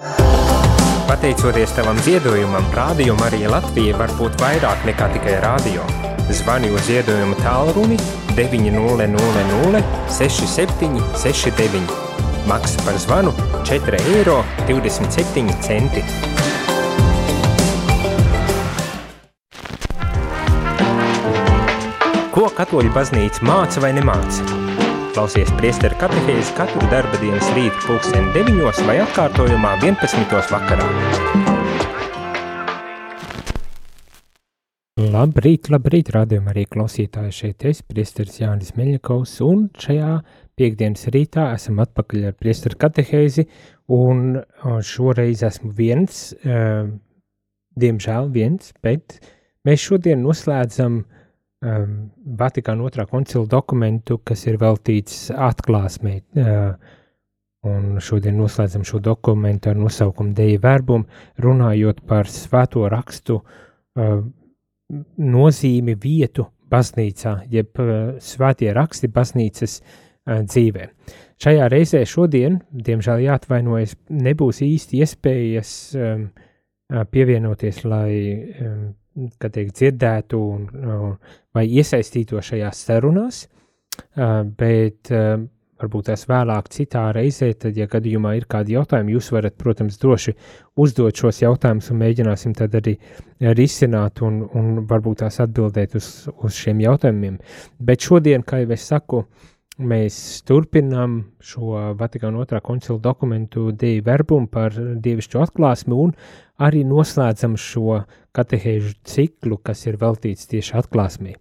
Pateicoties tavam ziedojumam, Rādio Marija Latvija var būt vairāk nekā tikai rādio. Zvani uz ziedojumu tālruni 900 67 69. Maksa par zvanu 4,27 eiro. Ko katoļu baznīca māca vai nemāca? Klausies priesteru katehēzi katru darba dienas rītu pulksteni 9 vai atkārtojumā 11. vakarā. Labrīt, labrīt, rādījumā arī klausītāji šeit es, priesteris Jānis Meļakovs, un šajā piekdienas rītā esam atpakaļ ar priesteru katehēzi, un šoreiz esmu viens, diemžēl viens, bet mēs šodien noslēdzam uh, um, Vatikāna otrā koncila dokumentu, kas ir veltīts atklāsmei. Uh, un šodien noslēdzam šo dokumentu ar nosaukumu Deja verbum, runājot par svēto rakstu uh, nozīmi vietu baznīcā, jeb uh, svētie raksti baznīcas uh, dzīvē. Šajā reizē šodien, diemžēl jāatvainojas, nebūs īsti iespējas um, pievienoties, lai um, teikt, dzirdētu un, vai iesaistīto šajās sarunās, bet varbūt tās vēlāk citā reizē, tad, ja gadījumā ir kādi jautājumi, jūs varat, protams, droši uzdot šos jautājumus un mēģināsim tad arī risināt un, un varbūt tās atbildēt uz, uz šiem jautājumiem. Bet šodien, kā jau es saku, mēs turpinām šo Vatikāna otrā koncila dokumentu Dei verbumu par dievišķo atklāsmi un arī noslēdzam šo katehēžu ciklu, kas ir veltīts tieši atklāsmī.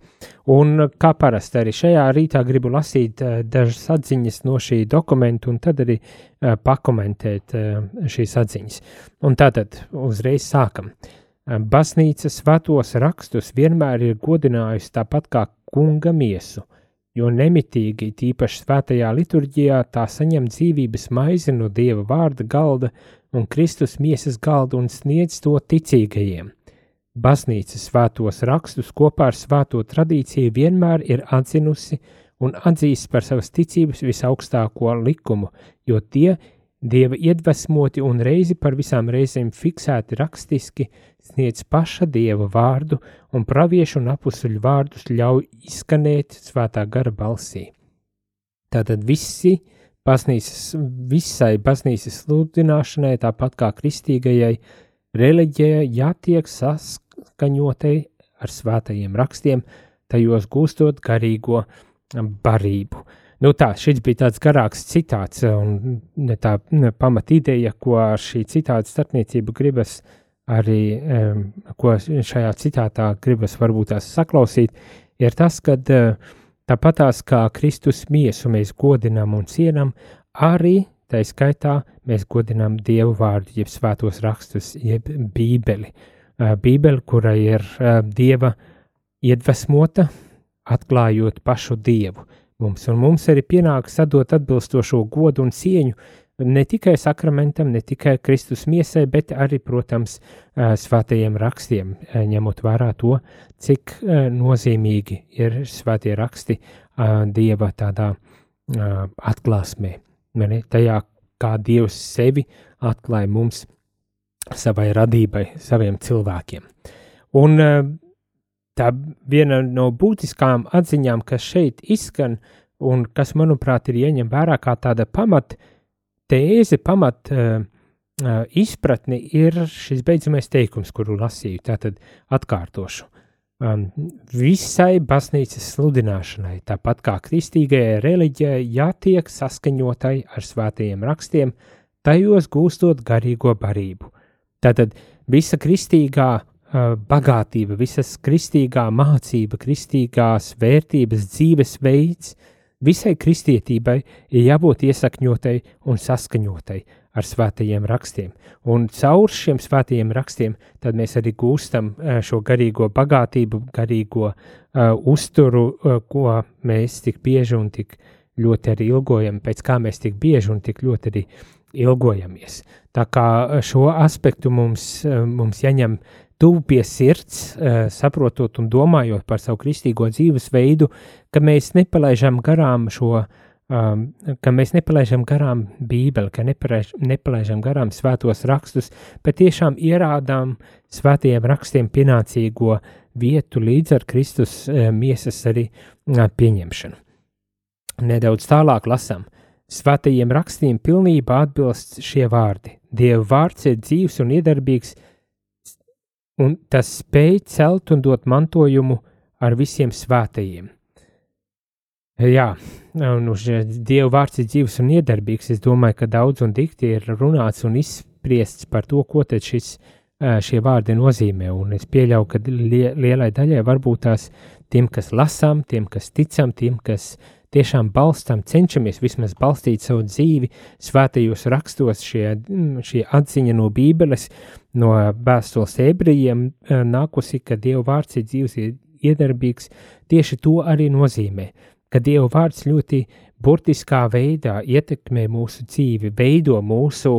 Un kā parasti arī šajā rītā gribu lasīt uh, dažas atziņas no šī dokumenta un tad arī uh, pakomentēt uh, šīs atziņas. Un tātad uzreiz sākam. Baznīca svētos rakstus vienmēr ir godinājusi tāpat kā kunga miesu, jo nemitīgi, tīpaši svētajā liturģijā, tā saņem dzīvības maizi no dieva vārda galda un Kristus miesas galdu un sniedz to ticīgajiem. Baznīca svētos rakstus kopā ar svēto tradīciju vienmēr ir atzinusi un atzīst par savas ticības visaugstāko likumu, jo tie dieva iedvesmoti un reizi par visām reizēm fiksēti rakstiski sniedz paša dieva vārdu un praviešu un apusuļu vārdus ļauj izskanēt svētā gara balsī. Tātad visi baznīcas, visai baznīcas sludināšanai, tāpat kā kristīgajai, reliģijai jātiek saskaņotai ar svētajiem rakstiem, tajos gūstot garīgo barību. Nu tā, šis bija tāds garāks citāts, un ne tā ne pamat ideja, ko šī citāta starpniecību gribas arī, um, ko šajā citātā gribas varbūt tās saklausīt, ir tas, ka uh, tāpatās kā Kristus miesu mēs godinām un cienam, arī Tā skaitā mēs godinām Dievu vārdu, jeb svētos rakstus, jeb Bībeli. Bībeli, kura ir Dieva iedvesmota, atklājot pašu Dievu. Mums, un mums arī pienāks sadot atbilstošo godu un cieņu ne tikai sakramentam, ne tikai Kristus miesai, bet arī, protams, svētajiem rakstiem, ņemot vērā to, cik nozīmīgi ir svētie raksti Dieva tādā atklāsmē. Tajā, kā Dievs sevi atklāja mums, savai radībai, saviem cilvēkiem. Un eh, tā viena no būtiskām atziņām, kas šeit izskan, un kas, manuprāt, ir ieņem vērā kā tāda pamat tēze, pamat uh, izpratne, ir šis beidzamais teikums, kuru lasīju. Tātad atkārtošu um, visai baznīcas sludināšanai, tāpat kā kristīgajai reliģijai, jātiek saskaņotai ar svētajiem rakstiem, tajos gūstot garīgo barību. Tātad visa kristīgā uh, bagātība, visas kristīgā mācība, kristīgās vērtības, dzīvesveids, visai kristietībai ir jābūt iesakņotai un saskaņotai ar svētajiem rakstiem. Un caur šiem svētajiem rakstiem mēs arī gūstam šo garīgo bagātību, garīgo uh, uzturu, uh, ko mēs tik bieži un tik ļoti arī ilgojam, pēc kā mēs tik bieži un tik ļoti arī ilgojamies. Tā kā šo aspektu mums, mums jāņem tuvu pie sirds, saprotot un domājot par savu kristīgo dzīvesveidu, ka mēs nepalaižam garām šo um, ka mēs nepalaižam garām Bībeli, ka nepalaižam garām svētos rakstus, bet tiešām ierādām svētajiem rakstiem pienācīgo vietu līdz ar Kristus miesas arī pieņemšanu. Nedaudz tālāk lasām. Svētajiem rakstiem pilnībā atbilst šie vārdi. Dieva vārds ir dzīves un iedarbīgs, un tas spēj celt un dot mantojumu ar visiem svētajiem. Jā, un uz Dieva vārds ir dzīves un iedarbīgs. Es domāju, ka daudz un dikti ir runāts un izspriests par to, ko tad šis, šie vārdi nozīmē. Un es pieļauju, ka lielai daļai varbūt tās tiem, kas lasām, tiem, kas ticam, tiem, kas tiešām balstam, cenšamies vismaz balstīt savu dzīvi svētajos rakstos, šie, šie atziņa no Bībeles, no vēstules ebrejiem nākusi, ka Dieva vārds ir dzīves iedarbīgs, tieši to arī nozīmē ka Dieva vārds ļoti burtiskā veidā ietekmē mūsu dzīvi, veido mūsu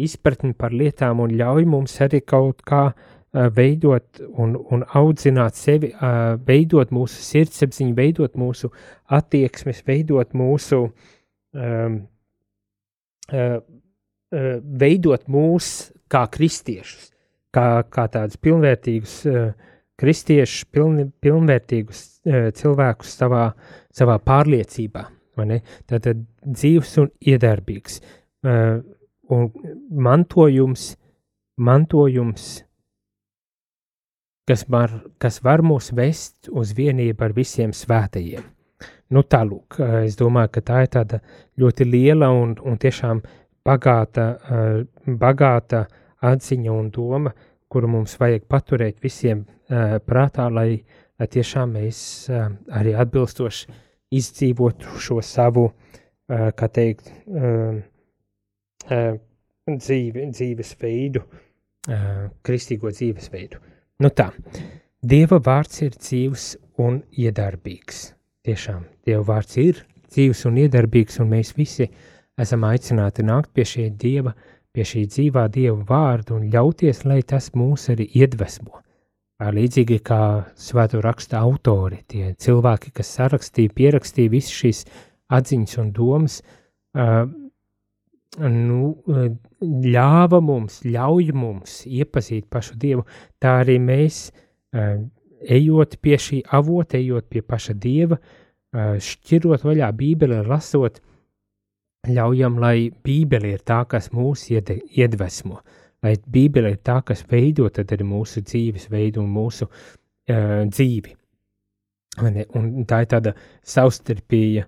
izpratni par lietām un ļauj mums arī kaut kā uh, veidot un, un audzināt sevi, veidot mūsu sirdsapziņu, veidot mūsu attieksmes, veidot mūsu, um, veidot mūs kā kristiešus, kā, kā tādus pilnvērtīgus kristiešus, pilni, pilnvērtīgus cilvēkus savā savā pārliecībā. Tātad dzīves un iedarbīgs. Un mantojums, mantojums kas, var, kas var mūs vest uz vienību ar visiem svētajiem. Nu, tālūk, es domāju, ka tā ir tāda ļoti liela un, un tiešām bagāta, bagāta atziņa un doma, kuru mums vajag paturēt visiem prātā, lai lai tiešām mēs arī atbilstoši izdzīvotu šo savu, kā teikt, dzīvi, dzīvesveidu, kristīgo dzīvesveidu. Nu tā, Dieva vārds ir dzīvs un iedarbīgs. Tiešām, Dieva vārds ir dzīvs un iedarbīgs, un mēs visi esam aicināti nākt pie šī Dieva, pie šī dzīvā Dieva vārda un ļauties, lai tas mūs arī iedvesmo Līdzīgi kā svēto raksta autori, tie cilvēki, kas sarakstīja, pierakstīja visas šīs atziņas un domas, uh, nu, ļāva mums, ļauj mums iepazīt pašu Dievu, tā arī mēs, uh, ejot pie šī avota, ejot pie paša Dieva, uh, šķirot vaļā Bībeli, lasot, ļaujam, lai Bībele ir tā, kas mūs iedvesmo. Lai Bībele ir tā, kas veido arī mūsu dzīves veidu un mūsu uh, dzīvi. Un tā ir tāda savstarpīga,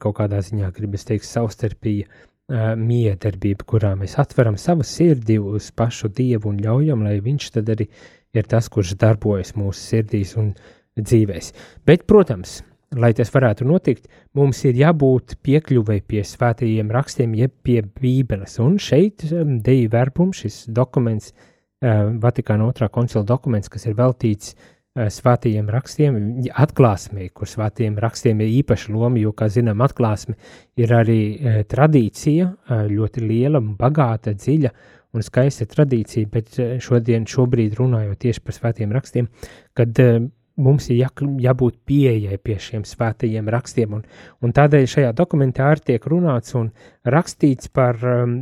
kaut kādā ziņā gribas teikt, savstarpīga uh, miedarbība, kurā mēs atveram savu sirdi uz pašu Dievu un ļaujam, lai Viņš tad arī ir tas, kurš darbojas mūsu sirdīs un dzīvēs. Bet, protams, lai tas varētu notikt, mums ir jābūt piekļuvai pie svētajiem rakstiem, jeb pie Bībeles. Un šeit um, Deja verbums, šis dokuments, uh, Vatikāna otrā koncila dokuments, kas ir veltīts uh, svētajiem rakstiem, atklāsmē, kur svētajiem rakstiem ir īpaša loma, jo, kā zinām, atklāsme ir arī uh, tradīcija, ļoti liela, bagāta, dziļa un skaista tradīcija, bet šodien, šobrīd runājot tieši par svētiem rakstiem, kad mums ir jā, jābūt pieejai pie šiem svētajiem rakstiem, un, un tādēļ šajā dokumentā arī tiek runāts un rakstīts par um,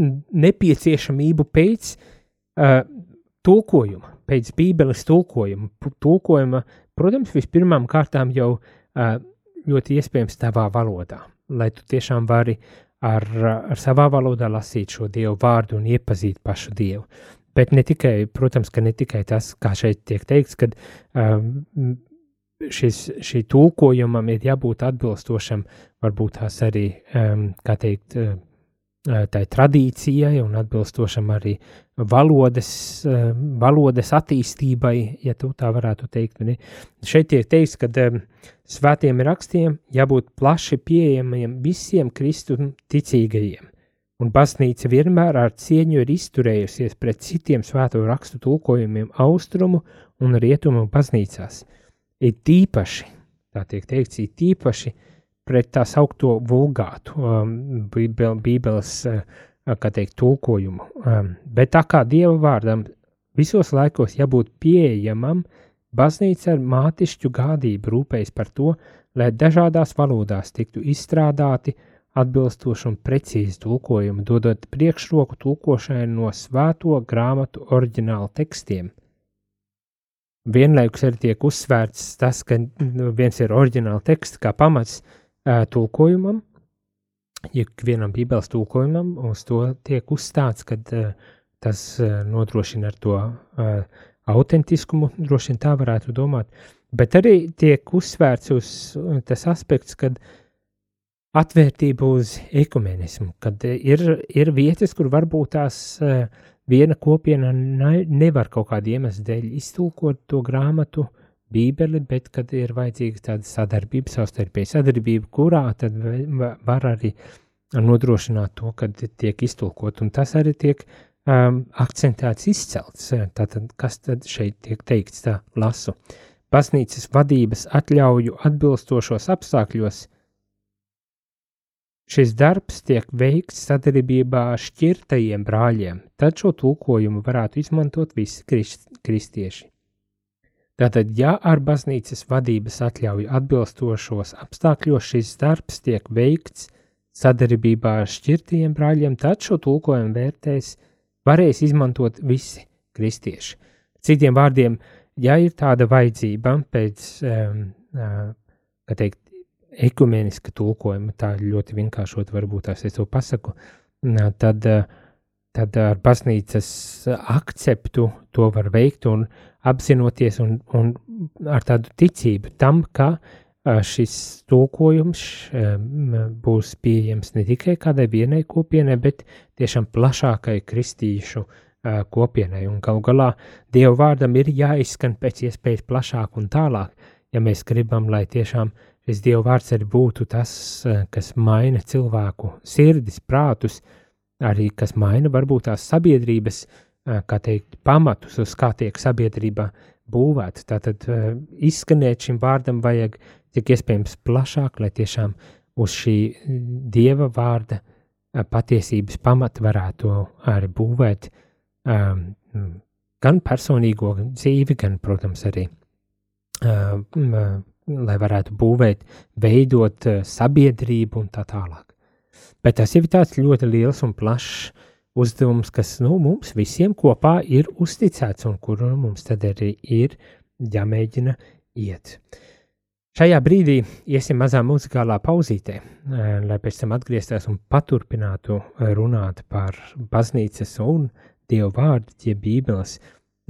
nepieciešamību pēc uh, tulkojuma, pēc bībeles tulkojuma. Tulkojuma, protams, vispirmām kārtām jau ļoti iespējams tavā valodā, lai tu tiešām vari ar, ar savā valodā lasīt šo Dievu vārdu un iepazīt pašu Dievu. Bet ne tikai, protams, ka ne tikai tas, kā šeit tiek teikts, ka um, šis, šī tulkojumam ir jābūt atbilstošam, varbūt tās arī, um, kā teikt, uh, tai tradīcijai un atbilstošam arī valodas, uh, valodas attīstībai, ja tā varētu teikt. Ne? Šeit tiek teikts, ka svētiem rakstiem jābūt plaši pieejamiem visiem kristu ticīgajiem un baznīca vienmēr ar cieņu ir izturējusies pret citiem svēto rakstu tulkojumiem austrumu un rietumu baznīcās. Ir tīpaši, tā tiek teikts, ir tīpaši pret tā saukto vulgātu um, bībeles, uh, kā teikt, tulkojumu. Um, bet tā kā Dieva vārdam visos laikos jābūt pieejamam Baznīca ar mātišķu gādību rūpējas par to, lai dažādās valodās tiktu izstrādāti atbilstoši un precīzi tulkojumi, dodot priekšroku tulkošanai no svēto grāmatu oriģināla tekstiem. Vienlaikus arī tiek uzsvērts tas, ka viens ir oriģināla teksts kā pamats uh, tulkojumam, ikvienam bībeles tulkojumam, uz to tiek uzstāts, ka uh, tas uh, nodrošina ar to uh, autentiskumu, droši vien tā varētu domāt, bet arī tiek uzsvērts uz tas aspekts, kad atvērtība uz ekumenismu, kad ir, ir vietas, kur varbūt tās uh, viena kopiena nevar kaut kādu iemeslu dēļ iztulkot to grāmatu, Bībeli, bet kad ir vajadzīga tāda sadarbība, savstarpēja sadarbība, kurā tad var arī nodrošināt to, ka tiek iztulkot, un tas arī tiek um, akcentēts, izcelts. Tātad, kas tad šeit tiek teikts, tā lasu. Baznīcas vadības atļauju atbilstošos apstākļos šis darbs tiek veikts sadarbībā ar šķirtajiem brāļiem, tad šo tulkojumu varētu izmantot visi krist, kristieši. Tātad, ja ar baznīcas vadības atļauju atbilstošos apstākļos šis darbs tiek veikts sadarbībā ar šķirtajiem brāļiem, tad šo tulkojumu vērtēs varēs izmantot visi kristieši. Citiem vārdiem, ja ir tāda vajadzība pēc, um, uh, kā teikt, ekumeniska tulkojuma, tā ļoti vienkāršot varbūt tās es to pasaku, tad, tad ar baznīcas akceptu to var veikt un apzinoties un, un ar tādu ticību tam, ka šis tulkojums būs pieejams ne tikai kādai vienai kopienai, bet tiešām plašākai kristīšu kopienai. Un galu galā Dieva vārdam ir jāizskan pēc iespējas plašāk un tālāk, ja mēs gribam, lai tiešām šis Dieva vārds arī būtu tas, kas maina cilvēku sirdis, prātus, arī kas maina varbūt tās sabiedrības, kā teikt, pamatus, uz kā tiek sabiedrība būvēta. Tātad izskanēt šim vārdam vajag cik iespējams plašāk, lai tiešām uz šī dieva vārda patiesības pamata varētu arī būvēt um, gan personīgo dzīvi, gan, protams, arī, um, lai varētu būvēt, veidot sabiedrību un tā tālāk. Bet tas ir tāds ļoti liels un plašs uzdevums, kas nu, mums visiem kopā ir uzticēts un kuru mums tad arī ir jāmēģina iet. Šajā brīdī iesim mazā muzikālā pauzītē, eh, lai pēc tam atgrieztos un paturpinātu eh, runāt par baznīcas un dievu vārdu, jeb bībeles,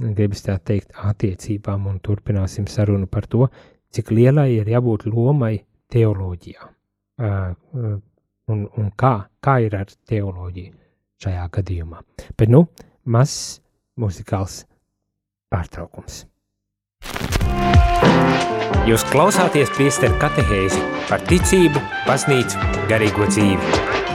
gribas tā teikt, attiecībām, un turpināsim sarunu par to, cik lielai ir jābūt lomai teoloģijā. Eh, un, un kā, kā ir ar teoloģiju šajā gadījumā. Bet nu, mazs muzikāls pārtraukums. Jūs klausāties priesteru katehēzi par ticību, baznīcu, garīgo dzīvi.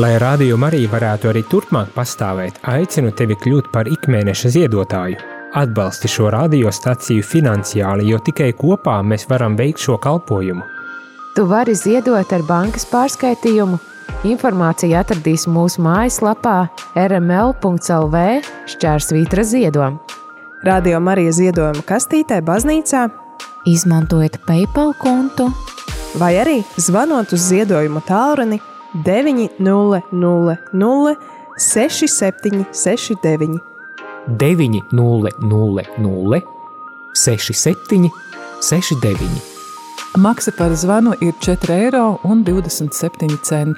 Lai Rādio Marija varētu arī turpmāk pastāvēt, aicinu tevi kļūt par ikmēneša ziedotāju. Atbalsti šo radiostaciju finansiāli, jo tikai kopā mēs varam veikt šo kalpojumu. Tu vari ziedot ar bankas pārskaitījumu. Informāciju atradīs mūsu mājaslapā rml.lv šķērsvītra ziedojuma. Radio Marija ziedojuma kastītē baznīcā Izmantojiet PayPal kontu vai arī zvanot uz ziedojumu tālruni 900 6769. 900 67 69. Maksa par zvanu ir 4,27 eiro.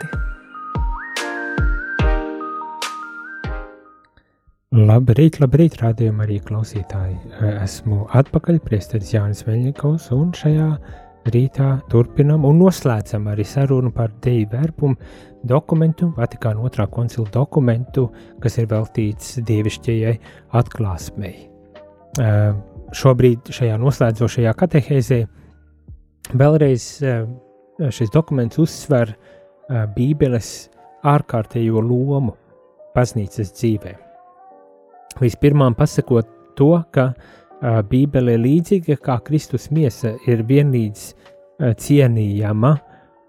Labrīt, labrīt, rādījumā arī klausītāji. Esmu atpakaļ, priesteris Jānis Veļņikovs, un šajā rītā turpinam un noslēdzam arī sarunu par Dievu verpumu dokumentu, Vatikāna otrā koncila dokumentu, kas ir veltīts dievišķajai atklāsmei. Uh, šobrīd šajā noslēdzošajā katehēzē vēlreiz uh, šis dokuments uzsver uh, Bībeles ārkārtējo lomu baznīcas dzīvē. Vispirmām pasakot to, ka uh, Bībele līdzīga kā Kristus miesa ir vienlīdz cienījama,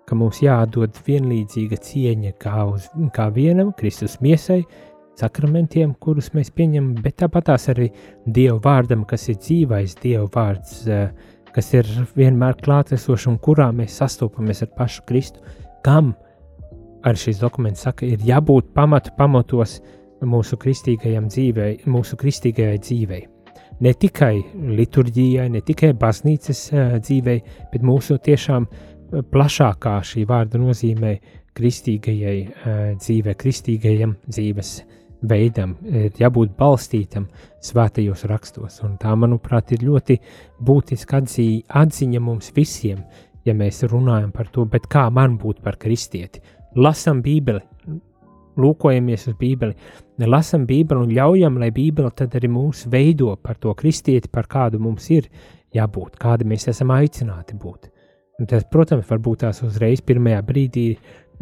ka mums jādod vienlīdzīga cieņa kā, uz, kā vienam Kristus miesai, sakramentiem, kurus mēs pieņemam, bet tāpatās arī Dieva vārdam, kas ir dzīvais Dieva vārds, kas ir vienmēr klātesošs un kurā mēs sastopamies ar pašu Kristu, kam arī šis dokuments saka, ir jābūt pamatu pamatos mūsu kristīgajam dzīvei, mūsu kristīgajai dzīvei ne tikai liturģijai, ne tikai baznīcas dzīvei, bet mūsu tiešām plašākā šī vārda nozīmē kristīgajai dzīvei, kristīgajam dzīves veidam, ir jābūt balstītam svētajos rakstos. Un tā, manuprāt, ir ļoti būtiska atzī, atziņa mums visiem, ja mēs runājam par to, kā man būt par kristieti. Lasam Bībeli, lūkojamies uz Bībeli, lasam Bībeli un ļaujam, lai Bībele tad arī mūs veido par to kristieti, par kādu mums ir jābūt, kādi mēs esam aicināti būt. Un tas, protams, varbūt tās uzreiz pirmajā brīdī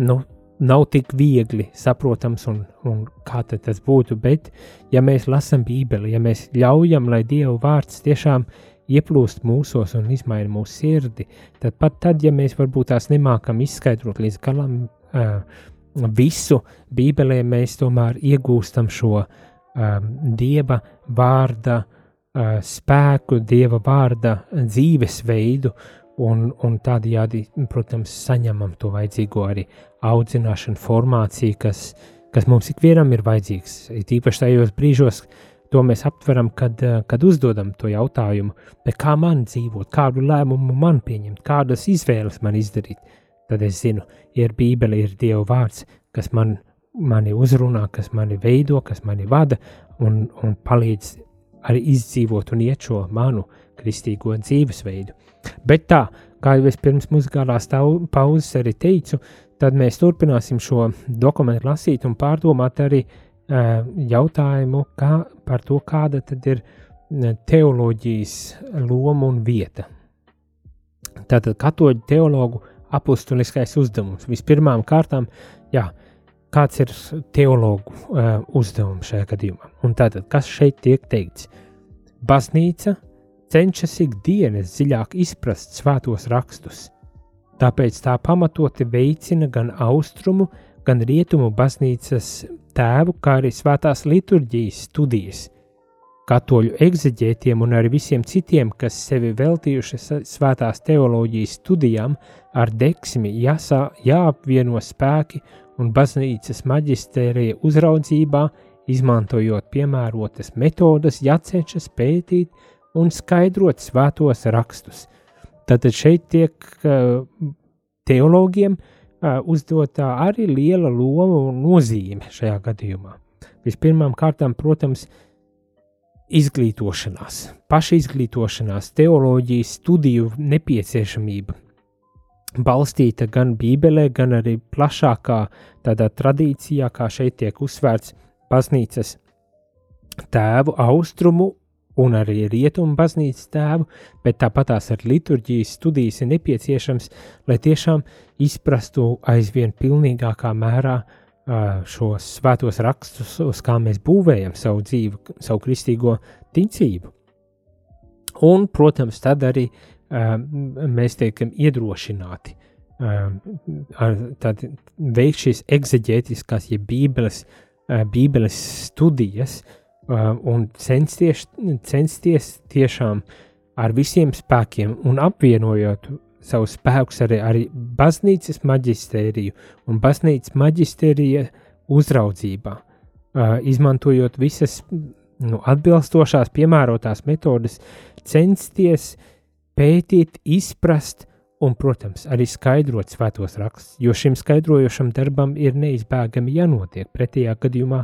nu, nav tik viegli saprotams, un, un kā tas būtu. Bet, ja mēs lasām Bībeli, ja mēs ļaujam, lai Dieva vārds tiešām ieplūst mūsos un izmaina mūsu sirdi, tad pat tad, ja mēs varbūt tās nemākam izskaidrot līdz galam, uh, visu Bībelē mēs tomēr iegūstam šo um, Dieva vārda uh, spēku, Dieva vārda dzīvesveidu, un, un tādējādi, protams, saņemam to vajadzīgo arī audzināšanu, formāciju, kas, kas mums ikvienam ir vajadzīgs. Tīpaši tajos brīžos, to mēs aptveram, kad, uh, kad uzdodam to jautājumu, kā man dzīvot, kādu lēmumu man pieņemt, kādas izvēles man izdarīt tad es zinu, ir Bībele, ir Dieva vārds, kas man, mani uzrunā, kas mani veido, kas mani vada un, un palīdz arī izdzīvot un iet šo manu kristīgo dzīvesveidu. Bet tā, kā jau es pirms muzikālās pauzes arī teicu, tad mēs turpināsim šo dokumentu lasīt un pārdomāt arī uh, jautājumu kā, par to, kāda tad ir teoloģijas loma un vieta. Tātad katoļu teologu apustuliskais uzdevums. Vispirmām kārtām, jā, kāds ir teologu uh, uzdevums šajā gadījumā. Un tātad, kas šeit tiek teikts? Baznīca cenšas ikdienas dziļāk izprast svētos rakstus, tāpēc tā pamatoti veicina gan austrumu, gan rietumu baznīcas tēvu, kā arī svētās liturģijas studijas, Katoļu ekseģētiem un arī visiem citiem, kas sevi veltījuši svētās teoloģijas studijām, ar deksmi jāsā, jāapvieno spēki un baznīcas maģistērija uzraudzībā, izmantojot piemērotas metodas, jācenšas pētīt un skaidrot svētos rakstus. Tātad šeit tiek teologiem uzdotā arī liela loma un nozīme šajā gadījumā. Vispirmām kārtām, protams, ir izglītošanās, pašizglītošanās, teoloģijas studiju nepieciešamība, balstīta gan Bībelē, gan arī plašākā tādā tradīcijā, kā šeit tiek uzsvērts baznīcas tēvu austrumu un arī rietumu baznīcas tēvu, bet tāpat tās ar liturģijas studijas ir nepieciešams, lai tiešām izprastu aizvien pilnīgākā mērā šos svētos rakstus, uz kā mēs būvējam savu dzīvi, savu kristīgo ticību. Un, protams, tad arī mēs tiekam iedrošināti veikt šīs ekseģētiskās, ja bībeles, bībeles studijas un censties, censties tiešām ar visiem spēkiem un apvienojot savus spēkus arī, arī baznīcas maģistēriju un baznīcas maģistērija uzraudzībā, uh, izmantojot visas nu, atbilstošās, piemērotās metodes, censties pētīt, izprast un, protams, arī skaidrot svētos rakstus, jo šim skaidrojošam darbam ir neizbēgami jānotiek. Pretējā gadījumā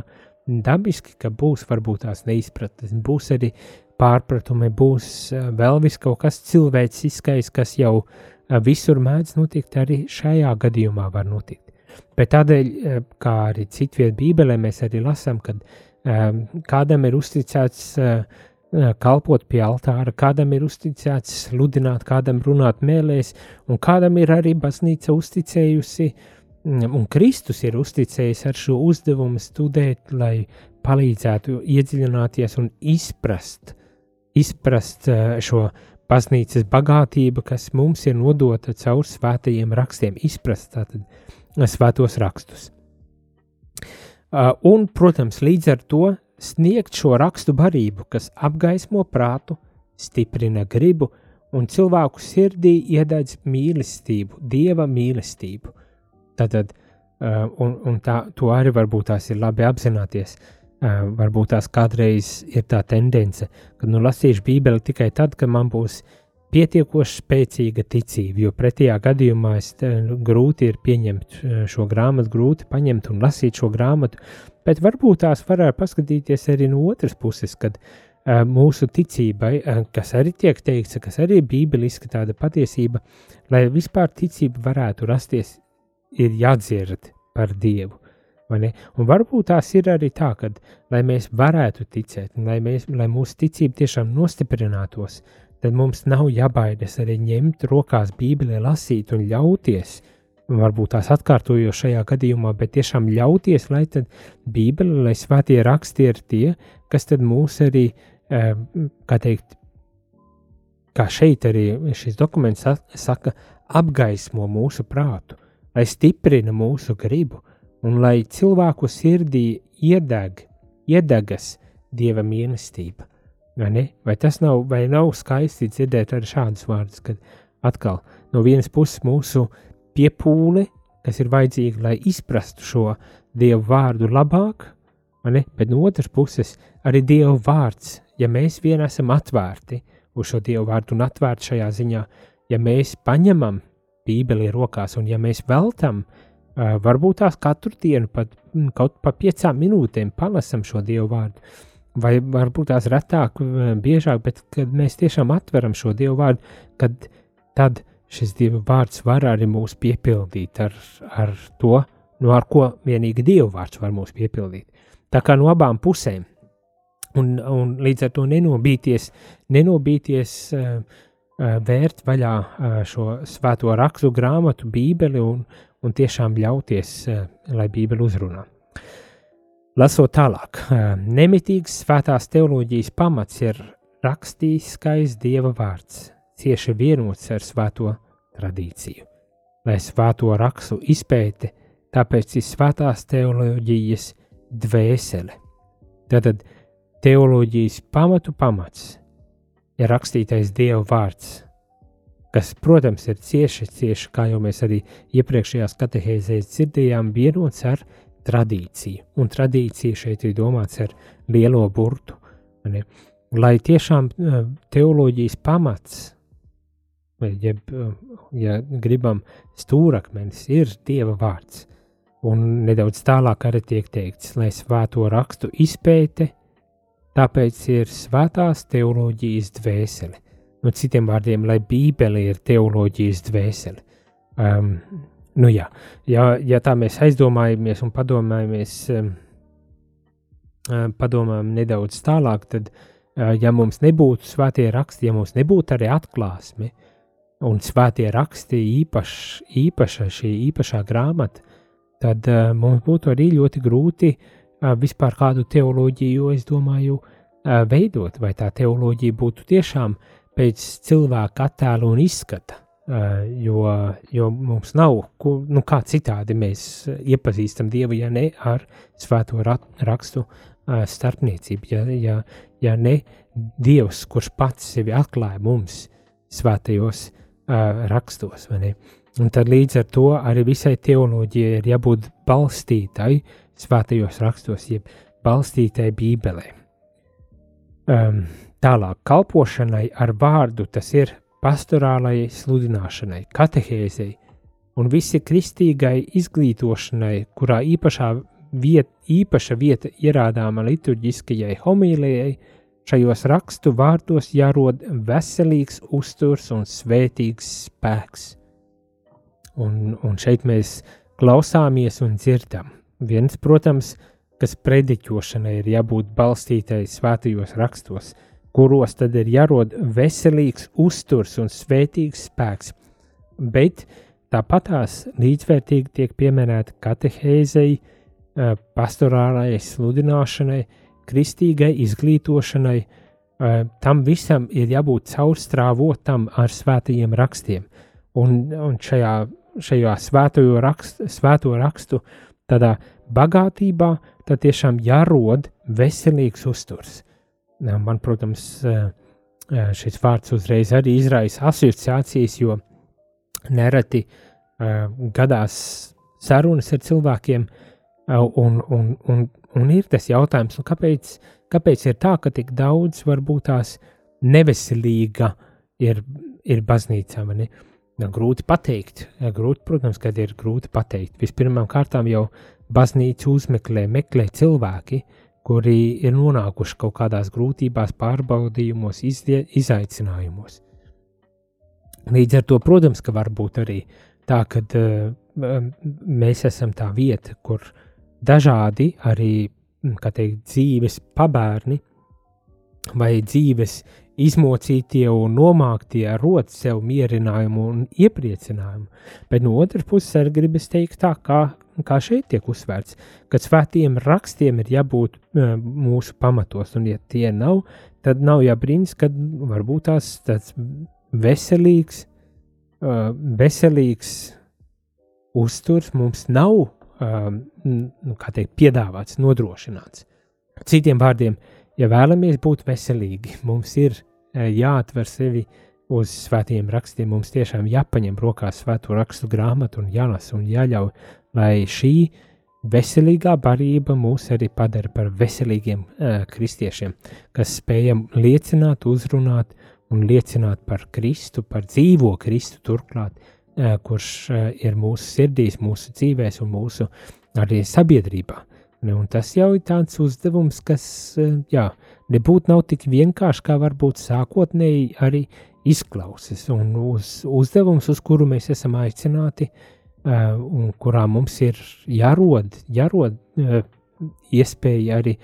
dabiski, ka būs varbūt tās neizpratnes, būs arī pārpratumi, būs vēl vis kaut kas cilvēciskais, kas jau visur mēdz notikt, arī šajā gadījumā var notikt. Bet tādēļ, kā arī citviet Bībelē, mēs arī lasām, kad kādam ir uzticēts kalpot pie altāra, kādam ir uzticēts sludināt, kādam runāt mēlēs, un kādam ir arī baznīca uzticējusi, un Kristus ir uzticējis ar šo uzdevumu studēt, lai palīdzētu iedziļināties un izprast, izprast šo baznīcas bagātība, kas mums ir nodota caur svētajiem rakstiem, izprast tātad svētos rakstus. Un, protams, līdz ar to sniegt šo rakstu barību, kas apgaismo prātu, stiprina gribu un cilvēku sirdī iededz mīlestību, dieva mīlestību. Tad, un, un tā, to arī varbūt tās ir labi apzināties, varbūt tās kādreiz ir tā tendence, ka nu lasīšu Bībeli tikai tad, kad man būs pietiekoši spēcīga ticība, jo pretējā gadījumā es nu, grūti ir pieņemt šo grāmatu, grūti paņemt un lasīt šo grāmatu, bet varbūt tās varētu paskatīties arī no otras puses, kad mūsu ticībai, kas arī tiek teikts, kas arī ir bībeliska tāda patiesība, lai vispār ticība varētu rasties, ir jādzird par Dievu. Un varbūt tās ir arī tā, ka, lai mēs varētu ticēt, lai, mēs, lai mūsu ticība tiešām nostiprinātos, tad mums nav jābaidās arī ņemt rokās Bībelē, lasīt un ļauties. Varbūt tās atkārtojot šajā gadījumā, bet tiešām ļauties, lai tad Bībele, lai svētie raksti ir tie, kas tad mūs arī, eh, kā teikt, kā šeit arī šis dokuments saka, apgaismo mūsu prātu, lai stiprina mūsu gribu un lai cilvēku sirdī iedeg, iedegas dieva mīlestība. Vai, vai tas nav, vai nav skaisti dzirdēt arī šādus vārdus, kad atkal no vienas puses mūsu piepūle, kas ir vajadzīga, lai izprastu šo dievu vārdu labāk, bet no otras puses arī dievu vārds, ja mēs vien esam atvērti uz šo dievu vārdu un atvērti šajā ziņā, ja mēs paņemam Bībeli rokās un ja mēs veltam uh, varbūt tās katru dienu, pat kaut pa piecām minūtēm palasam šo dievu vārdu. Vai varbūt tās retāk, biežāk, bet kad mēs tiešām atveram šo dievu vārdu, kad tad šis dievu vārds var arī mūs piepildīt ar, ar to, no ar ko vienīgi dievu vārds var mūs piepildīt. Tā kā no abām pusēm. Un, un līdz ar to nenobīties, nenobīties uh, uh, vērt vaļā uh, šo svēto rakstu grāmatu, bībeli un, un tiešām ļauties, eh, lai Bībele uzrunā. Lasot tālāk, eh, nemitīgs svētās teoloģijas pamats ir rakstīskais Dieva vārds, cieši vienots ar svēto tradīciju. Lai svēto rakstu izpēte, tāpēc ir svētās teoloģijas dvēsele. Tātad teoloģijas pamatu pamats ir rakstītais Dieva vārds, kas, protams, ir cieši, cieši, kā jau mēs arī iepriekšējās katehēzēs dzirdējām, vienots ar tradīciju. Un tradīcija šeit ir domāts ar lielo burtu. Ne? Lai tiešām eh, teoloģijas pamats, jeb, eh, ja gribam, stūrakmenis ir Dieva vārds. Un nedaudz tālāk arī tiek teikts, lai svēto rakstu izpēte, tāpēc ir svētās teoloģijas dvēsele nu, citiem vārdiem, lai Bībele ir teoloģijas dvēsele. Um, nu jā, ja, ja tā mēs aizdomājamies un padomājamies, um, padomājam nedaudz tālāk, tad, uh, ja mums nebūtu svētie raksti, ja mums nebūtu arī atklāsme un svētie raksti īpaš, īpaša šī īpašā grāmata, tad uh, mums būtu arī ļoti grūti uh, vispār kādu teoloģiju, es domāju, uh, veidot, vai tā teoloģija būtu tiešām pēc cilvēka attēla un izskata. Uh, jo, jo mums nav, ku, nu, kā citādi mēs iepazīstam Dievu, ja ne ar svēto rakstu uh, starpniecību, ja, ja, ja ne Dievs, kurš pats sevi atklāja mums svētajos uh, rakstos. Un tad līdz ar to arī visai teoloģijai ir jābūt balstītai svētajos rakstos, jeb balstītai Bībelē. Um, tālāk, kalpošanai ar vārdu tas ir pastorālajai sludināšanai, katehēzei un visi kristīgai izglītošanai, kurā īpašā viet, īpaša vieta ierādāma liturģiskajai homīlijai, šajos rakstu vārdos jārod veselīgs uzturs un svētīgs spēks. Un, un šeit mēs klausāmies un dzirdam. Viens, protams, kas prediķošanai ir jābūt balstītai svētajos rakstos – kuros tad ir jārod veselīgs uzturs un svētīgs spēks, bet tāpatās līdzvērtīgi tiek pieminēta katehēzei, pastorālajai sludināšanai, kristīgai izglītošanai, tam visam ir jābūt caurstrāvotam ar svētajiem rakstiem. Un, un šajā, šajā svēto, rakstu, svēto rakstu tādā bagātībā tad tiešām jārod veselīgs uzturs. Man, protams, šis vārds uzreiz arī izraisa asociācijas, jo nereti gadās sarunas ar cilvēkiem, un, un, un, un ir tas jautājums, nu, kāpēc, kāpēc ir tā, ka tik daudz varbūt tās neveselīga ir, ir baznīcā. Grūti pateikt, grūti, protams, kad ir grūti pateikt. Vispirmām kārtām jau baznīcu uzmeklē, meklē cilvēki, kuri ir nonākuši kaut kādās grūtībās, pārbaudījumos, izdie, izaicinājumos. Līdz ar to, protams, ka var būt arī tā, ka uh, mēs esam tā vieta, kur dažādi arī teikt, dzīves pabērni vai dzīves izmocītie un nomāktie rot sev mierinājumu un iepriecinājumu. Bet no otras puses, arī gribas teikt, tā kā kā šeit tiek uzsvērts, ka svētiem rakstiem ir jābūt mūsu pamatos, un ja tie nav, tad nav jābrīnas, ka varbūt tās tāds veselīgs, veselīgs uzturs mums nav, nu, kā teikt, piedāvāts, nodrošināts. Citiem vārdiem, ja vēlamies būt veselīgi, mums ir jāatver sevi uz svētiem rakstiem, mums tiešām jāpaņem rokās svēto rakstu grāmatu un jālasa un jāļauj lai šī veselīgā barība mūs arī padara par veselīgiem uh, kristiešiem, kas spējam liecināt, uzrunāt un liecināt par Kristu, par dzīvo Kristu turklāt, uh, kurš uh, ir mūsu sirdīs, mūsu dzīvēs un mūsu arī sabiedrībā. Un tas jau ir tāds uzdevums, kas, jā, nebūtu nav tik vienkārši, kā varbūt sākotnēji arī izklausās, un uz uzdevums, uz kuru mēs esam aicināti, uh, un kurā mums ir jārod, jārod eh, iespēja arī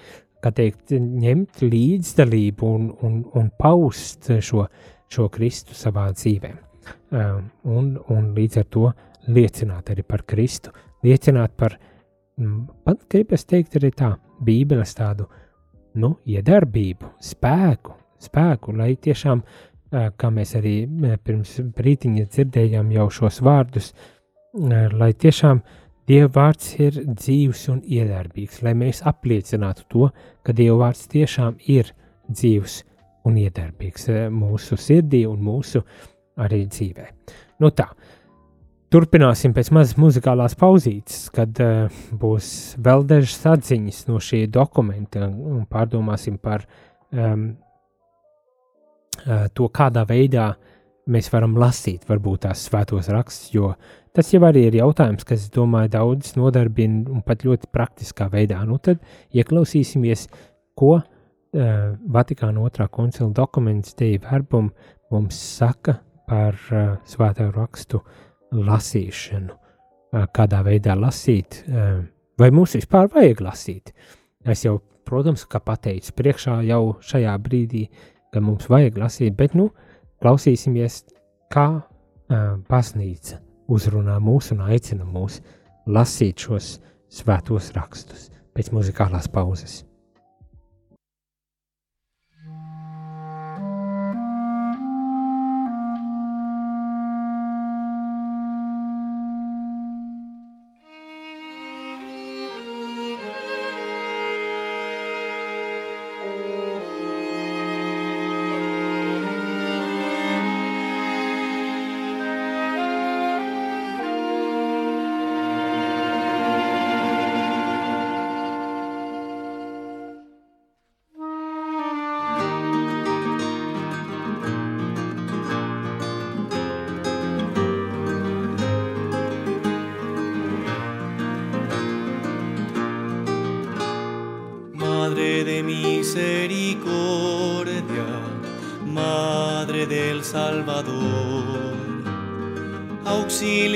teikt, ņemt līdzdalību un, un, un paust šo, šo Kristu savā dzīvē. Eh, un, un līdz ar to liecināt arī par Kristu, liecināt par, mm, pat gribas teikt arī tā, Bībeles tādu, nu, iedarbību, spēku, spēku, lai tiešām, kā mēs arī pirms brītiņa dzirdējām jau šos vārdus, uh, lai tiešām Dieva vārds ir dzīves un iedarbīgs, lai mēs apliecinātu to, ka Dieva vārds tiešām ir dzīves un iedarbīgs mūsu sirdī un mūsu arī dzīvē. Nu tā, turpināsim pēc mazas muzikālās pauzītes, kad uh, būs vēl dažas atziņas no šī dokumenta un pārdomāsim par um, uh, to, kādā veidā mēs varam lasīt varbūt tās svētos rakstus, jo Tas jau arī ir jautājums, kas, domāju, daudzus nodarbina un pat ļoti praktiskā veidā. Nu, tad ieklausīsimies, ko uh, Vatikāna otrā koncila dokuments Dievu verbum mums saka par uh, svētā rakstu lasīšanu. Uh, kādā veidā lasīt, uh, vai mums vispār vajag lasīt. Es jau, protams, kā pateicu, priekšā jau šajā brīdī, ka mums vajag lasīt, bet nu, klausīsimies, kā uh, baznīca uzrunā mūs un aicina mūs lasīt šos svētos rakstus pēc muzikālās pauzes. Salvador. Auxilio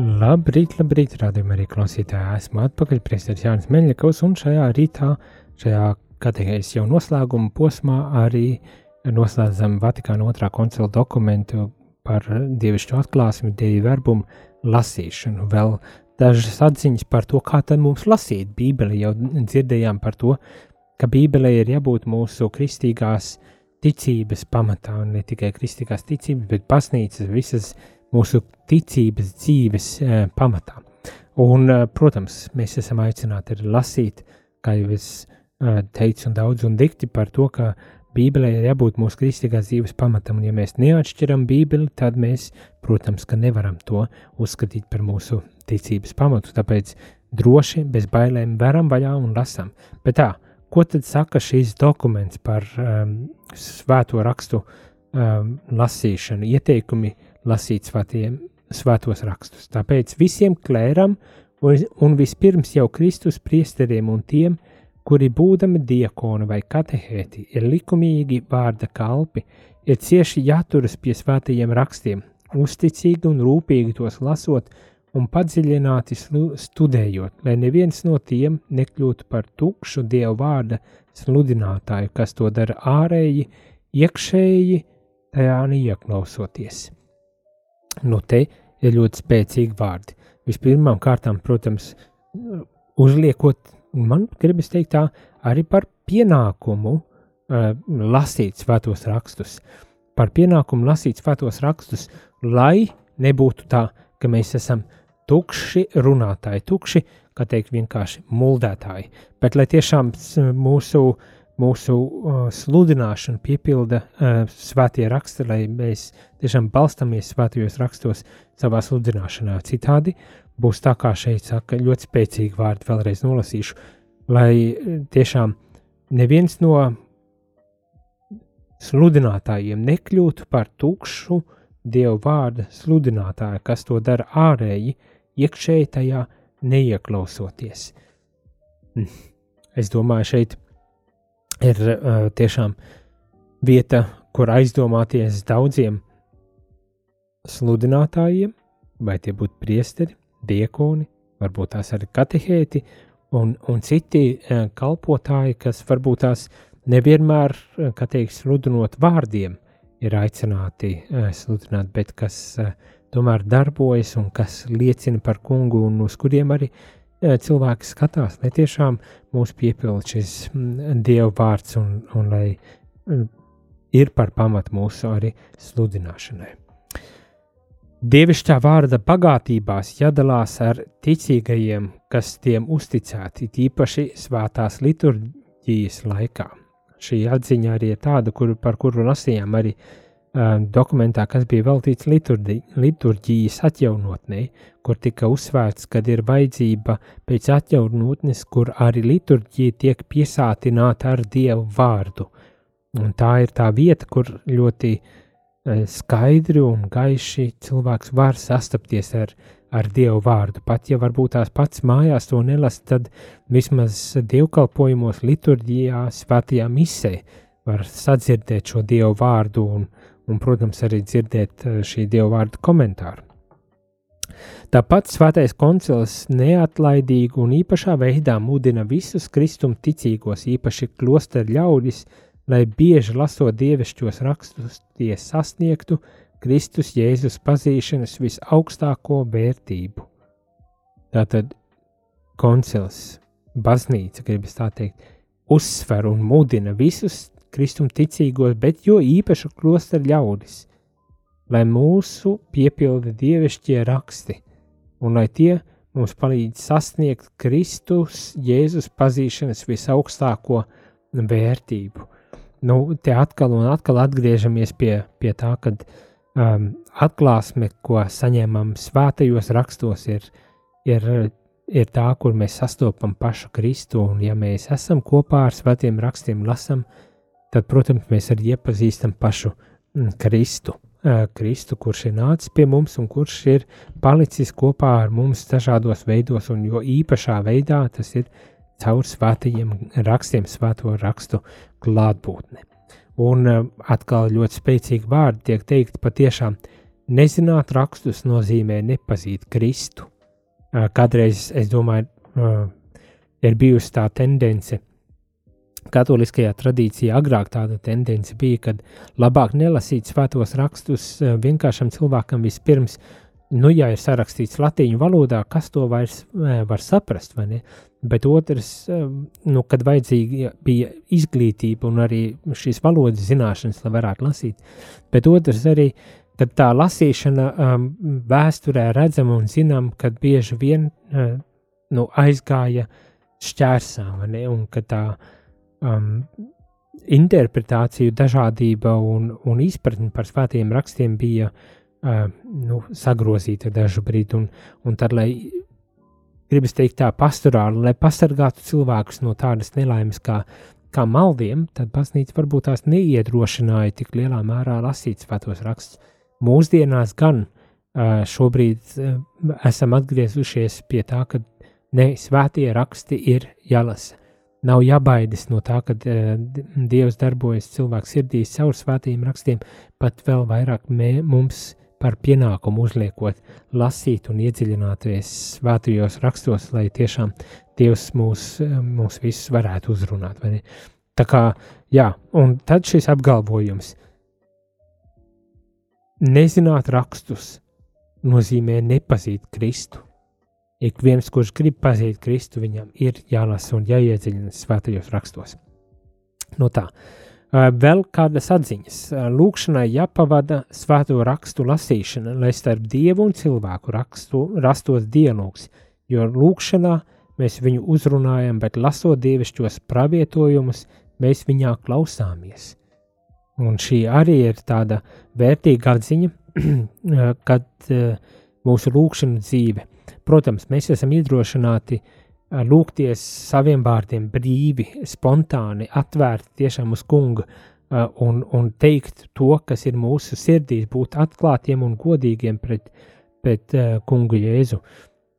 Labrīt, labrīt, rādījumā arī klausītāji. Esmu atpakaļ, priesteris Jānis Meļņakovs, un šajā rītā, šajā katehēs jau noslēguma posmā arī noslēdzam Vatikāna otrā koncila dokumentu par dievišķo atklāsmi, dievu verbumu lasīšanu. Vēl dažas atziņas par to, kā tad mums lasīt Bībeli. Jau dzirdējām par to, ka Bībelē ir jābūt mūsu kristīgās ticības pamatā, un ne tikai kristīgās ticības, bet baznīcas visas mūsu ticības dzīves e, pamatā. Un, e, protams, mēs esam aicināti arī lasīt, kā jau es e, teicu, un daudz un dikti par to, ka Bībelē ir jābūt mūsu kristīgās dzīves pamatam, un ja mēs neatšķiram Bībeli, tad mēs, protams, ka nevaram to uzskatīt par mūsu ticības pamatu, tāpēc droši, bez bailēm veram vaļā un lasam. Bet tā, ko tad saka šīs dokuments par um, svēto rakstu um, lasīšanu, ieteikumi uh, lasīt svētiem, svētos rakstus. Tāpēc visiem klēram un, vispirms jau Kristus priesteriem un tiem, kuri būdami diakoni vai katehēti, ir likumīgi vārda kalpi, ir cieši jāturas pie svētajiem rakstiem, uzticīgi un rūpīgi tos lasot un padziļināti studējot, lai neviens no tiem nekļūtu par tukšu dievu vārda sludinātāju, kas to dara ārēji, iekšēji, tajā neiekļausoties. Nu, te ir ļoti spēcīgi vārdi. Vispirmām kārtām, protams, uzliekot, man gribas teikt tā, arī par pienākumu uh, lasīt svētos rakstus. Par pienākumu lasīt svētos rakstus, lai nebūtu tā, ka mēs esam tukši runātāji, tukši, kā teikt, vienkārši muldētāji, bet lai tiešām mūsu uh, mūsu uh, sludināšanu piepilda uh, svētie raksti, lai mēs tiešām balstamies svētajos rakstos savā sludināšanā. Citādi būs tā, kā šeit saka, ļoti spēcīgi vārdi, vēlreiz nolasīšu, lai uh, tiešām neviens no sludinātājiem nekļūtu par tukšu dievu vārdu sludinātāju, kas to dara ārēji, iekšēji tajā neieklausoties. Hm. Es domāju, šeit ir uh, tiešām vieta, kur aizdomāties daudziem sludinātājiem, vai tie būtu priesteri, diekoni, varbūt tās arī katehēti un, un citi uh, kalpotāji, kas varbūt tās nevienmēr, uh, kā teikt, sludinot vārdiem, ir aicināti uh, sludināt, bet kas uh, tomēr darbojas un kas liecina par kungu un uz kuriem arī uh, cilvēki skatās, lai tiešām mūs piepildītu šis mm, Dieva vārds un, un lai mm, ir par pamatu mūsu arī sludināšanai. Dievišķā vārda bagātībās jādalās ar ticīgajiem, kas tiem uzticēti, tīpaši svētās liturģijas laikā. Šī atziņa arī ir tāda, kur, par kuru lasījām arī uh, dokumentā, kas bija veltīts liturģi, liturģijas atjaunotnei, kur tika uzsvērts, ka ir vajadzība pēc atjaunotnes, kur arī liturģija tiek piesātināta ar Dievu vārdu. Un tā ir tā vieta, kur ļoti skaidri un gaiši cilvēks var sastapties ar, ar Dievu vārdu. Pat ja varbūt tās pats mājās to nelasa, tad vismaz dievkalpojumos, liturģijā, svētajā misē var sadzirdēt šo Dievu vārdu un, un, protams, arī dzirdēt eh, šī dieva vārda komentāru. Tāpat Svētais koncils neatlaidīgi un īpašā veidā mudina visus kristuma ticīgos, īpaši klosteru ļaudis, lai bieži lasot dievišķos rakstus, tie sasniegtu Kristus Jēzus pazīšanas visaugstāko vērtību. Tātad koncils, baznīca, gribas tā teikt, uzsver un mudina visus kristumticīgos, bet jo īpaši klosteru ļaudis, lai mūsu piepilda dievišķie raksti, un lai tie mums palīdz sasniegt Kristus Jēzus pazīšanas visaugstāko vērtību. Nu, te atkal un atkal atgriežamies pie, pie tā, ka um, atklāsme, ko saņemam svētajos rakstos, ir, ir ir tā, kur mēs sastopam pašu Kristu, un ja mēs esam kopā ar svētiem rakstiem, lasam, tad, protams, mēs arī iepazīstam pašu mm, Kristu. Kristu, kurš ir nācis pie mums un kurš ir palicis kopā ar mums dažādos veidos, un jo īpašā veidā tas ir caur svētajiem rakstiem, svēto rakstu klātbūtni. Un atkal ļoti spēcīgi vārdi tiek teikti patiešām, nezināt rakstus nozīmē nepazīt Kristu. Kādreiz, es domāju, ir bijusi tā tendence katoliskajā tradīcijā agrāk tāda tendence bija, kad labāk nelasīt svētos rakstus eh, vienkāršam cilvēkam vispirms, nu, ja ir sarakstīts latīņu valodā, kas to vairs eh, var saprast, vai ne? Bet otrs, eh, nu, kad vajadzīga bija izglītība un arī šīs valodas zināšanas, lai varētu lasīt, bet otrs arī, kad tā lasīšana um, vēsturē redzam un zinām, kad bieži vien uh, nu, aizgāja šķērsā, vai ne? Un ka tā uh, um, interpretāciju dažādība un, un izpratne par svētiem rakstiem bija uh, nu, sagrozīta dažu brīdi, un, un tad, lai gribas teikt tā pastorāli, lai pasargātu cilvēkus no tādas nelaimes kā, kā maldiem, tad baznīca varbūt tās neiedrošināja tik lielā mērā lasīt svētos rakstus. Mūsdienās gan uh, šobrīd uh, esam atgriezušies pie tā, ka ne svētie raksti ir jālasa Nav jābaidās no tā, ka uh, Dievs darbojas cilvēku sirdīs caur svētījiem rakstiem, pat vēl vairāk mē, mums par pienākumu uzliekot, lasīt un iedziļināties svētajos rakstos, lai tiešām Dievs mūs, mūs visus varētu uzrunāt. Tā kā, jā, un tad šis apgalvojums nezināt rakstus nozīmē nepazīt Kristu. Ik viens, kurš grib pazīt Kristu, viņam ir jālasa un jāiedziļinas svētajos rakstos. No tā, vēl kādas atziņas. Lūkšanai jāpavada svēto rakstu lasīšana, lai starp dievu un cilvēku rakstu rastos dialogs, jo lūkšanā mēs viņu uzrunājam, bet lasot dievišķos pravietojumus, mēs viņā klausāmies. Un šī arī ir tāda vērtīga atziņa, kad mūsu lūkšana dzīve Protams, mēs esam iedrošināti lūgties saviem vārdiem brīvi, spontāni, atvērti tiešām uz kungu un, un teikt to, kas ir mūsu sirdīs, būt atklātiem un godīgiem pret, pret kungu Jēzu.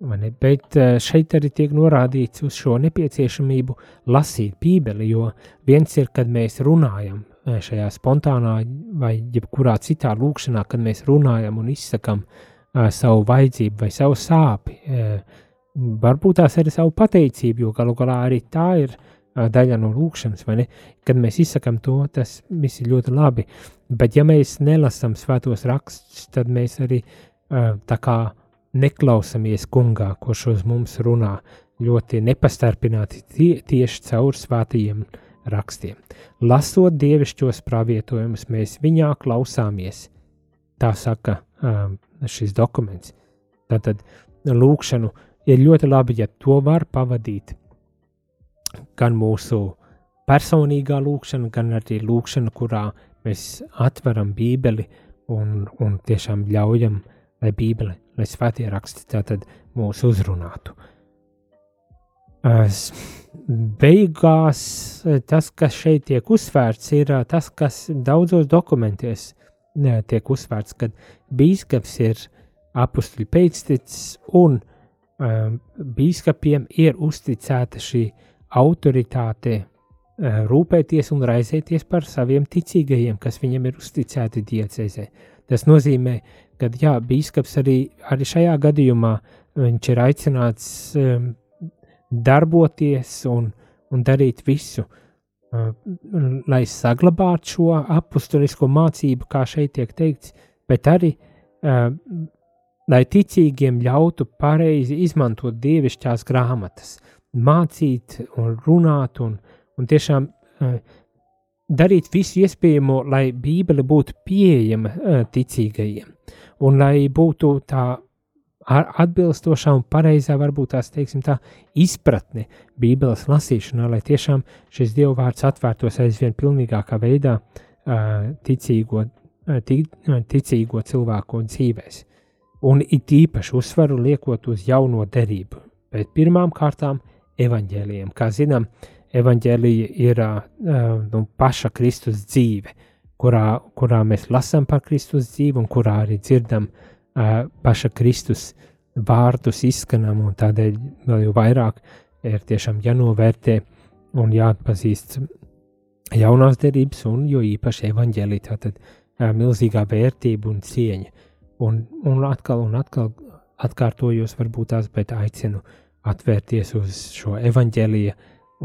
Bet šeit arī tiek norādīts uz šo nepieciešamību lasīt Bībeli, jo viens ir, kad mēs runājam šajā spontānā vai jebkurā citā lūkšanā, kad mēs runājam un izsakam uh, savu vajadzību vai savu sāpi. Varbūt tās arī savu pateicību, jo galu galā arī tā ir daļa no lūkšanas, vai ne? Kad mēs izsakām to, tas viss ir ļoti labi. Bet, ja mēs nelasām svētos rakstus, tad mēs arī tā kā neklausāmies kungā, kurš uz mums runā ļoti nepastarpināti tie, tieši caur svētajiem rakstiem. Lasot dievišķos pravietojumus, mēs viņā klausāmies. Tā saka um, šis dokuments. Tātad lūkšanu ir ļoti labi, ja to var pavadīt gan mūsu personīgā lūkšana, gan arī lūkšana, kurā mēs atveram Bībeli un, un tiešām ļaujam, lai Bībele, lai svētie raksti tātad mūs uzrunātu. Beigās tas, kas šeit tiek uzsvērts, ir tas, kas daudzos dokumentos tiek uzsvērts, ka bīskaps ir apakstuļu pēctecis un um, bīskapiem ir uzticēta šī autoritāte uh, rūpēties un raizēties par saviem ticīgajiem, kas viņam ir uzticēti diecezē. Tas nozīmē, ka jā, bīskaps arī, arī šajā gadījumā viņš ir aicināts um, darboties un, un darīt visu, uh, lai saglabātu šo apakstulisko mācību, kā šeit tiek teikts, bet arī lai ticīgiem ļautu pareizi izmantot dievišķās grāmatas, mācīt un runāt un, un tiešām darīt visu iespējamo, lai Bībele būtu pieejama ticīgajiem un lai būtu tā atbilstošā un pareizā, varbūt tās teiksim, tā izpratne Bībeles lasīšanā, lai tiešām šis Dieva vārds atvērtos aizvien pilnīgākā veidā ticīgo, ticīgo cilvēku dzīvēs. Un it īpaši uzsvaru liekot uz jauno derību, bet pirmām kārtām evaņģēlījiem. Kā zinām, evaņģēlija ir nu, paša Kristus dzīve, kurā, kurā mēs lasām par Kristus dzīvi un kurā arī dzirdam uh, paša Kristus vārdus izskanam, un tādēļ vēl jau vairāk ir tiešām jānovērtē un jāatpazīst jaunās derības, un jo īpaši evaņģēlī, tātad milzīgā vērtība un cieņa. Un, un atkal un atkal atkārtojos, varbūt tās, bet aicinu atvērties uz šo evaņģēlīju,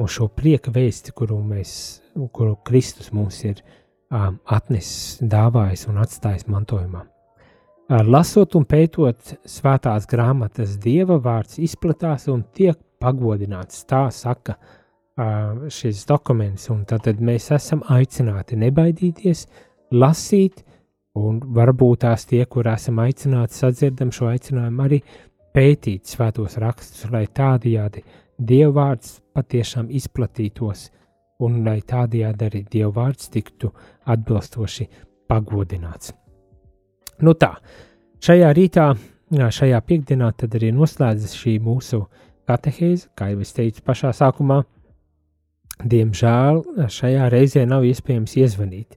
uz šo prieka vēsti, kuru, mēs, kuru Kristus mums ir um, atnesis, dāvājis un atstājis mantojumā. Lasot un pētot svētās grāmatas, dieva vārds izplatās un tiek pagodināts. Tā saka šis dokuments, un tad mēs esam aicināti nebaidīties, lasīt, Un varbūt tās tie, kur esam aicināti, sadzirdam šo aicinājumu, arī pētīt svētos rakstus, lai tādajādi dievvvārds patiešām izplatītos, un lai tādajādi arī dievvvārds tiktu atbilstoši pagodināts. Nu tā, šajā rītā, šajā piekdienā, tad arī noslēdzas šī mūsu katehēze, kā jau es teicu pašā sākumā. Diemžēl šajā reizē nav iespējams iezvanīt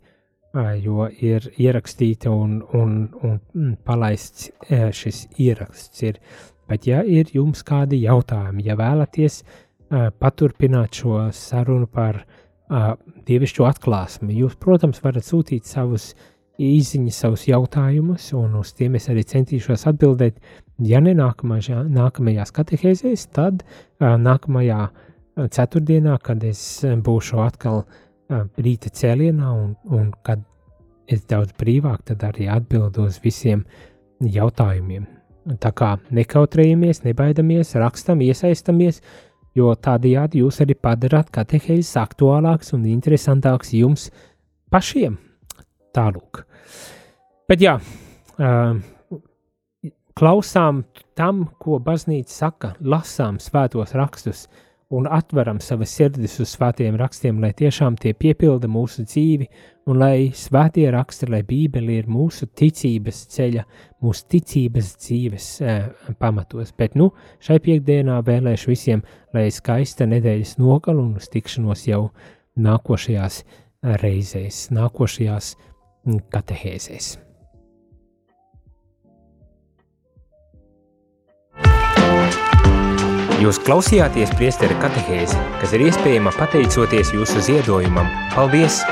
jo ir ierakstīta un, un, un mm, palaists šis ieraksts. Ir. Bet, ja ir jums kādi jautājumi, ja vēlaties paturpināt šo sarunu par dievišķo atklāsmi, jūs, protams, varat sūtīt savus īsiņas, savus jautājumus, un uz tiem es arī centīšos atbildēt. Ja ne nākamajā, nākamajās katehēzēs, tad nākamajā ceturtdienā, kad es būšu atkal rīta cēlienā, un, un kad es daudz brīvāk, tad arī atbildu uz visiem jautājumiem. Tā kā nekautrējamies, nebaidamies, rakstam, iesaistamies, jo tādējādi jūs arī padarāt katehēzes aktuālāks un interesantāks jums pašiem. Tālūk. Bet jā, klausām tam, ko baznīca saka, lasām svētos rakstus, un atveram savas sirdis uz svētiem rakstiem, lai tiešām tie piepilda mūsu dzīvi, un lai svētie raksti, lai Bībele ir mūsu ticības ceļa, mūsu ticības dzīves eh, pamatos. Bet nu, šai piekdienā vēlēšu visiem, lai skaista nedēļas nogalu un uz tikšanos jau nākošajās reizēs, nākošajās katehēzēs. Jūs klausījāties priesteru katehēzi, kas ir iespējama pateicoties jūsu ziedojumam. Paldies!